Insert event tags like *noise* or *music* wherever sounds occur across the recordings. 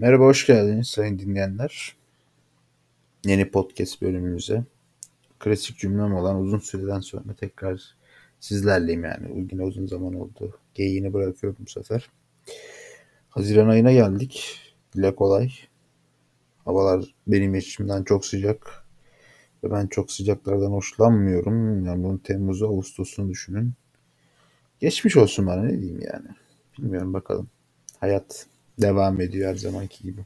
Merhaba, hoş geldiniz sayın dinleyenler. Yeni podcast bölümümüze. Klasik cümlem olan uzun süreden sonra tekrar sizlerleyim yani. Yine uzun zaman oldu. Geyiğini bırakıyorum bu sefer. Haziran ayına geldik. Dile kolay. Havalar benim içimden çok sıcak. Ve ben çok sıcaklardan hoşlanmıyorum. Yani bunu Temmuz'u, Ağustos'unu düşünün. Geçmiş olsun bana ne diyeyim yani. Bilmiyorum bakalım. Hayat devam ediyor her zamanki gibi.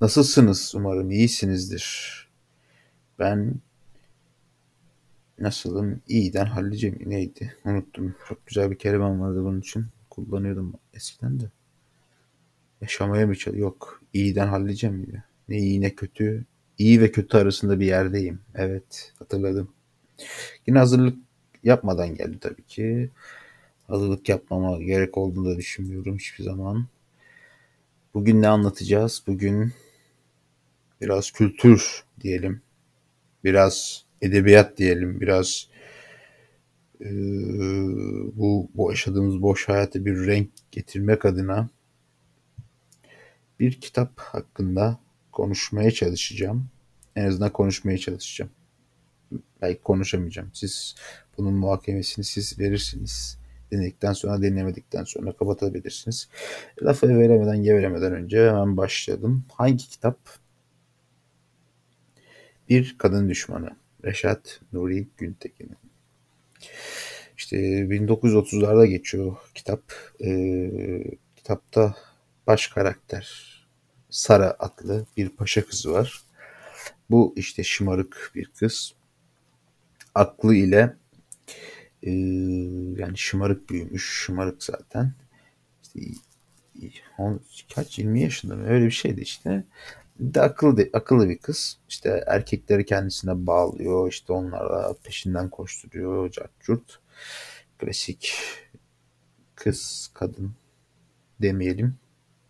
Nasılsınız? Umarım iyisinizdir. Ben nasılım? İyiden halledeceğim. Neydi? Unuttum. Çok güzel bir kelimem vardı bunun için. Kullanıyordum eskiden de. Yaşamaya mı çalışıyorum? Yok. İyiden halledeceğim gibi. Ne iyi ne kötü. İyi ve kötü arasında bir yerdeyim. Evet. Hatırladım. Yine hazırlık yapmadan geldi tabii ki. Hazırlık yapmama gerek olduğunu da düşünmüyorum hiçbir zaman. Bugün ne anlatacağız? Bugün biraz kültür diyelim. Biraz edebiyat diyelim. Biraz e, bu, bu yaşadığımız boş hayata bir renk getirmek adına bir kitap hakkında konuşmaya çalışacağım. En azından konuşmaya çalışacağım. Belki konuşamayacağım. Siz bunun muhakemesini siz verirsiniz. Dinledikten sonra dinlemedikten sonra kapatabilirsiniz. Lafı veremeden gevelemeden önce hemen başladım. Hangi kitap? Bir Kadın Düşmanı. Reşat Nuri Güntekin'in. İşte 1930'larda geçiyor kitap. Ee, kitapta baş karakter Sara adlı bir paşa kızı var. Bu işte şımarık bir kız. Aklı ile e, yani şımarık büyümüş. Şımarık zaten. İşte, on, kaç 20 yaşında mı öyle bir şeydi işte de akıllı, akıllı bir kız. İşte erkekleri kendisine bağlıyor. İşte onlarla peşinden koşturuyor. Cart Klasik kız, kadın demeyelim.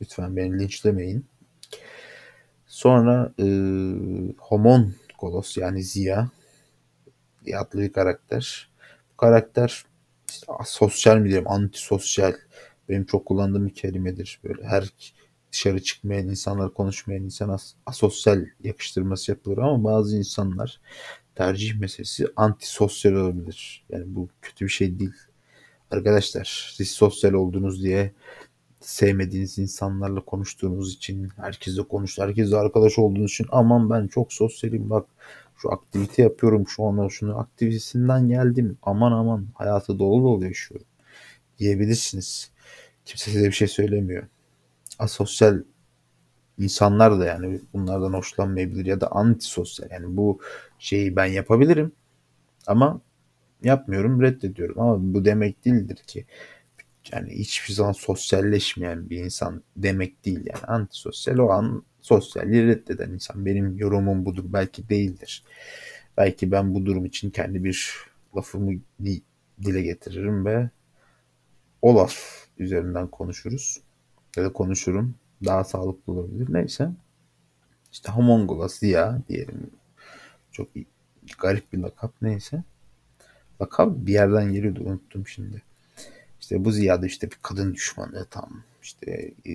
Lütfen beni linçlemeyin. Sonra e, Homon Kolos yani Ziya adlı bir karakter. Karakter işte, sosyal mi diyeyim, antisosyal benim çok kullandığım bir kelimedir. Böyle her dışarı çıkmayan insanlar, konuşmayan insan as- asosyal yakıştırması yapılır ama bazı insanlar tercih meselesi antisosyal olabilir. Yani bu kötü bir şey değil. Arkadaşlar siz sosyal oldunuz diye sevmediğiniz insanlarla konuştuğunuz için, herkesle konuş, herkesle arkadaş olduğunuz için aman ben çok sosyalim bak şu aktivite yapıyorum şu an şunu aktivitesinden geldim aman aman hayatı dolu dolu yaşıyorum diyebilirsiniz. Kimse size bir şey söylemiyor asosyal insanlar da yani bunlardan hoşlanmayabilir ya da antisosyal. Yani bu şeyi ben yapabilirim ama yapmıyorum, reddediyorum. Ama bu demek değildir ki yani hiçbir zaman sosyalleşmeyen bir insan demek değil yani antisosyal o an sosyalliği reddeden insan. Benim yorumum budur belki değildir. Belki ben bu durum için kendi bir lafımı dile getiririm ve o laf üzerinden konuşuruz ya da konuşurum. Daha sağlıklı olabilir. Neyse. İşte Homongola Ziya diyelim. Çok garip bir lakap neyse. Lakap bir yerden geliyordu unuttum şimdi. İşte bu Ziya'da işte bir kadın düşmanı tam. İşte e,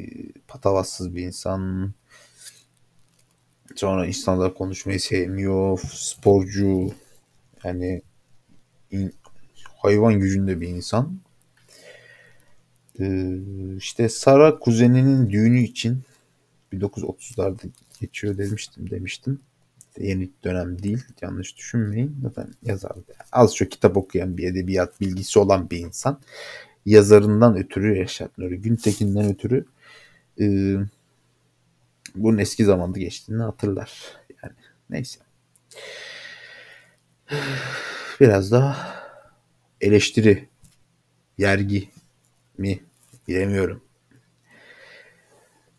patavatsız bir insan. Sonra insanlar konuşmayı sevmiyor. Sporcu. Yani in, hayvan gücünde bir insan. Ee, işte Sara kuzeninin düğünü için 1930'larda geçiyor demiştim demiştim. Yeni dönem değil yanlış düşünmeyin. Zaten yazardı. Az çok kitap okuyan bir edebiyat bilgisi olan bir insan. Yazarından ötürü Reşat Nuri Güntekin'den ötürü e, bunun eski zamanda geçtiğini hatırlar. Yani neyse. Biraz daha eleştiri, yergi mi bilemiyorum.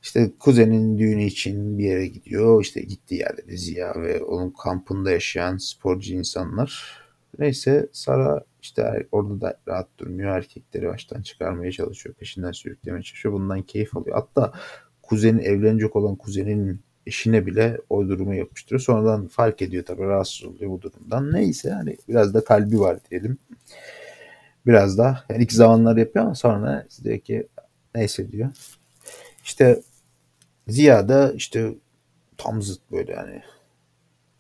İşte kuzenin düğünü için bir yere gidiyor. İşte gittiği yerde de Ziya ve onun kampında yaşayan sporcu insanlar. Neyse Sara işte orada da rahat durmuyor. Erkekleri baştan çıkarmaya çalışıyor. Peşinden sürüklemeye çalışıyor. Bundan keyif alıyor. Hatta kuzenin evlenecek olan kuzenin eşine bile o durumu yapıştırıyor. Sonradan fark ediyor tabii rahatsız oluyor bu durumdan. Neyse hani biraz da kalbi var diyelim. Biraz da yani ilk zamanlar yapıyor ama sonra diyor ki neyse diyor. İşte Ziya da işte tam zıt böyle yani.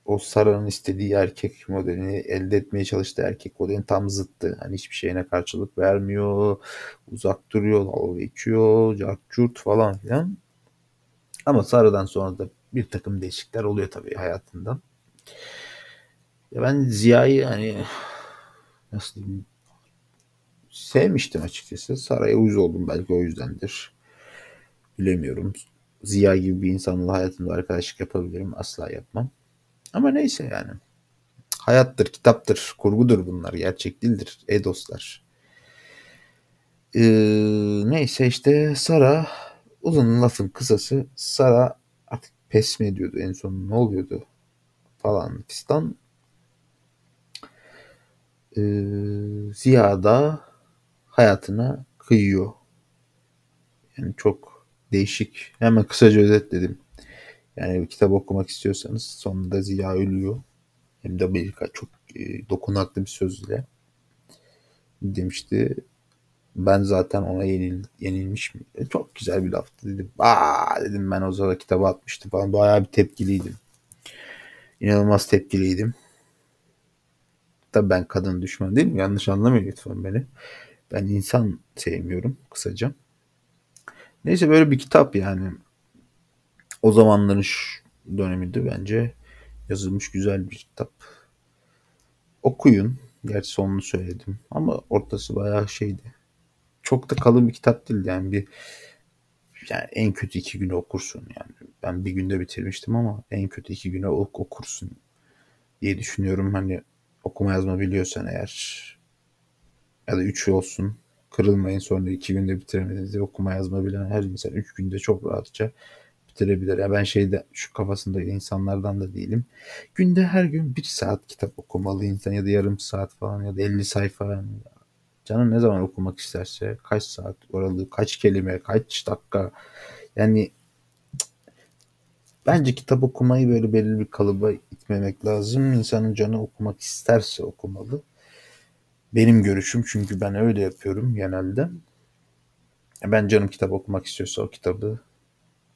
O Sara'nın istediği erkek modelini elde etmeye çalıştığı erkek modelinin tam zıttı. Hani hiçbir şeyine karşılık vermiyor. Uzak duruyor, dalga geçiyor, cart falan filan. Ama Sara'dan sonra da bir takım değişiklikler oluyor tabii hayatında. Ya ben Ziya'yı hani nasıl diyeyim sevmiştim açıkçası. Sara'ya uyuz oldum belki o yüzdendir. Bilemiyorum. Ziya gibi bir insanla hayatımda arkadaşlık yapabilirim. Asla yapmam. Ama neyse yani. Hayattır, kitaptır, kurgudur bunlar. Gerçek değildir. E dostlar. Ee, neyse işte Sara uzun lafın kısası Sara artık pes mi ediyordu en son ne oluyordu falan fistan. Ee, Ziya da hayatına kıyıyor. Yani çok değişik. Hemen kısaca özetledim. Yani bir kitap okumak istiyorsanız sonunda Ziya ölüyor. Hem de birkaç çok e, dokunaklı bir sözle demişti. Ben zaten ona yenil, yenilmiş mi? E, çok güzel bir laftı dedim. Aa dedim ben o zaman kitabı atmıştım falan. Bayağı bir tepkiliydim. İnanılmaz tepkiliydim. Tabii ben kadın düşman değil mi? Yanlış anlamayın lütfen beni. Ben insan sevmiyorum kısaca. Neyse böyle bir kitap yani. O zamanların döneminde bence yazılmış güzel bir kitap. Okuyun. Gerçi sonunu söyledim. Ama ortası bayağı şeydi. Çok da kalın bir kitap değil yani bir yani en kötü iki güne okursun yani. Ben bir günde bitirmiştim ama en kötü iki güne ok okursun diye düşünüyorum. Hani okuma yazma biliyorsan eğer ya da üç olsun kırılmayın sonra iki günde bitiremediğinizde okuma yazma bilen her insan üç günde çok rahatça bitirebilir. Ya ben şeyde şu kafasında insanlardan da değilim. Günde her gün bir saat kitap okumalı insan ya da yarım saat falan ya da 50 sayfa. Yani. Canım ne zaman okumak isterse kaç saat oralı kaç kelime kaç dakika yani bence kitap okumayı böyle belirli bir kalıba itmemek lazım. İnsanın canı okumak isterse okumalı. Benim görüşüm çünkü ben öyle yapıyorum genelde. Ben canım kitap okumak istiyorsa o kitabı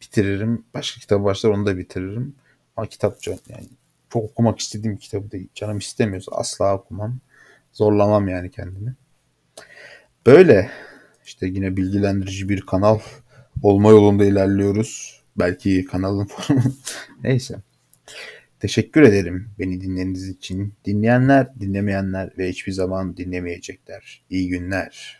bitiririm. Başka kitap başlar onu da bitiririm. Ama kitap can yani çok okumak istediğim kitabı değil. Canım istemiyorsa asla okumam. Zorlamam yani kendimi. Böyle işte yine bilgilendirici bir kanal olma yolunda ilerliyoruz. Belki kanalın *laughs* formu. Neyse. Teşekkür ederim beni dinlediğiniz için. Dinleyenler, dinlemeyenler ve hiçbir zaman dinlemeyecekler. İyi günler.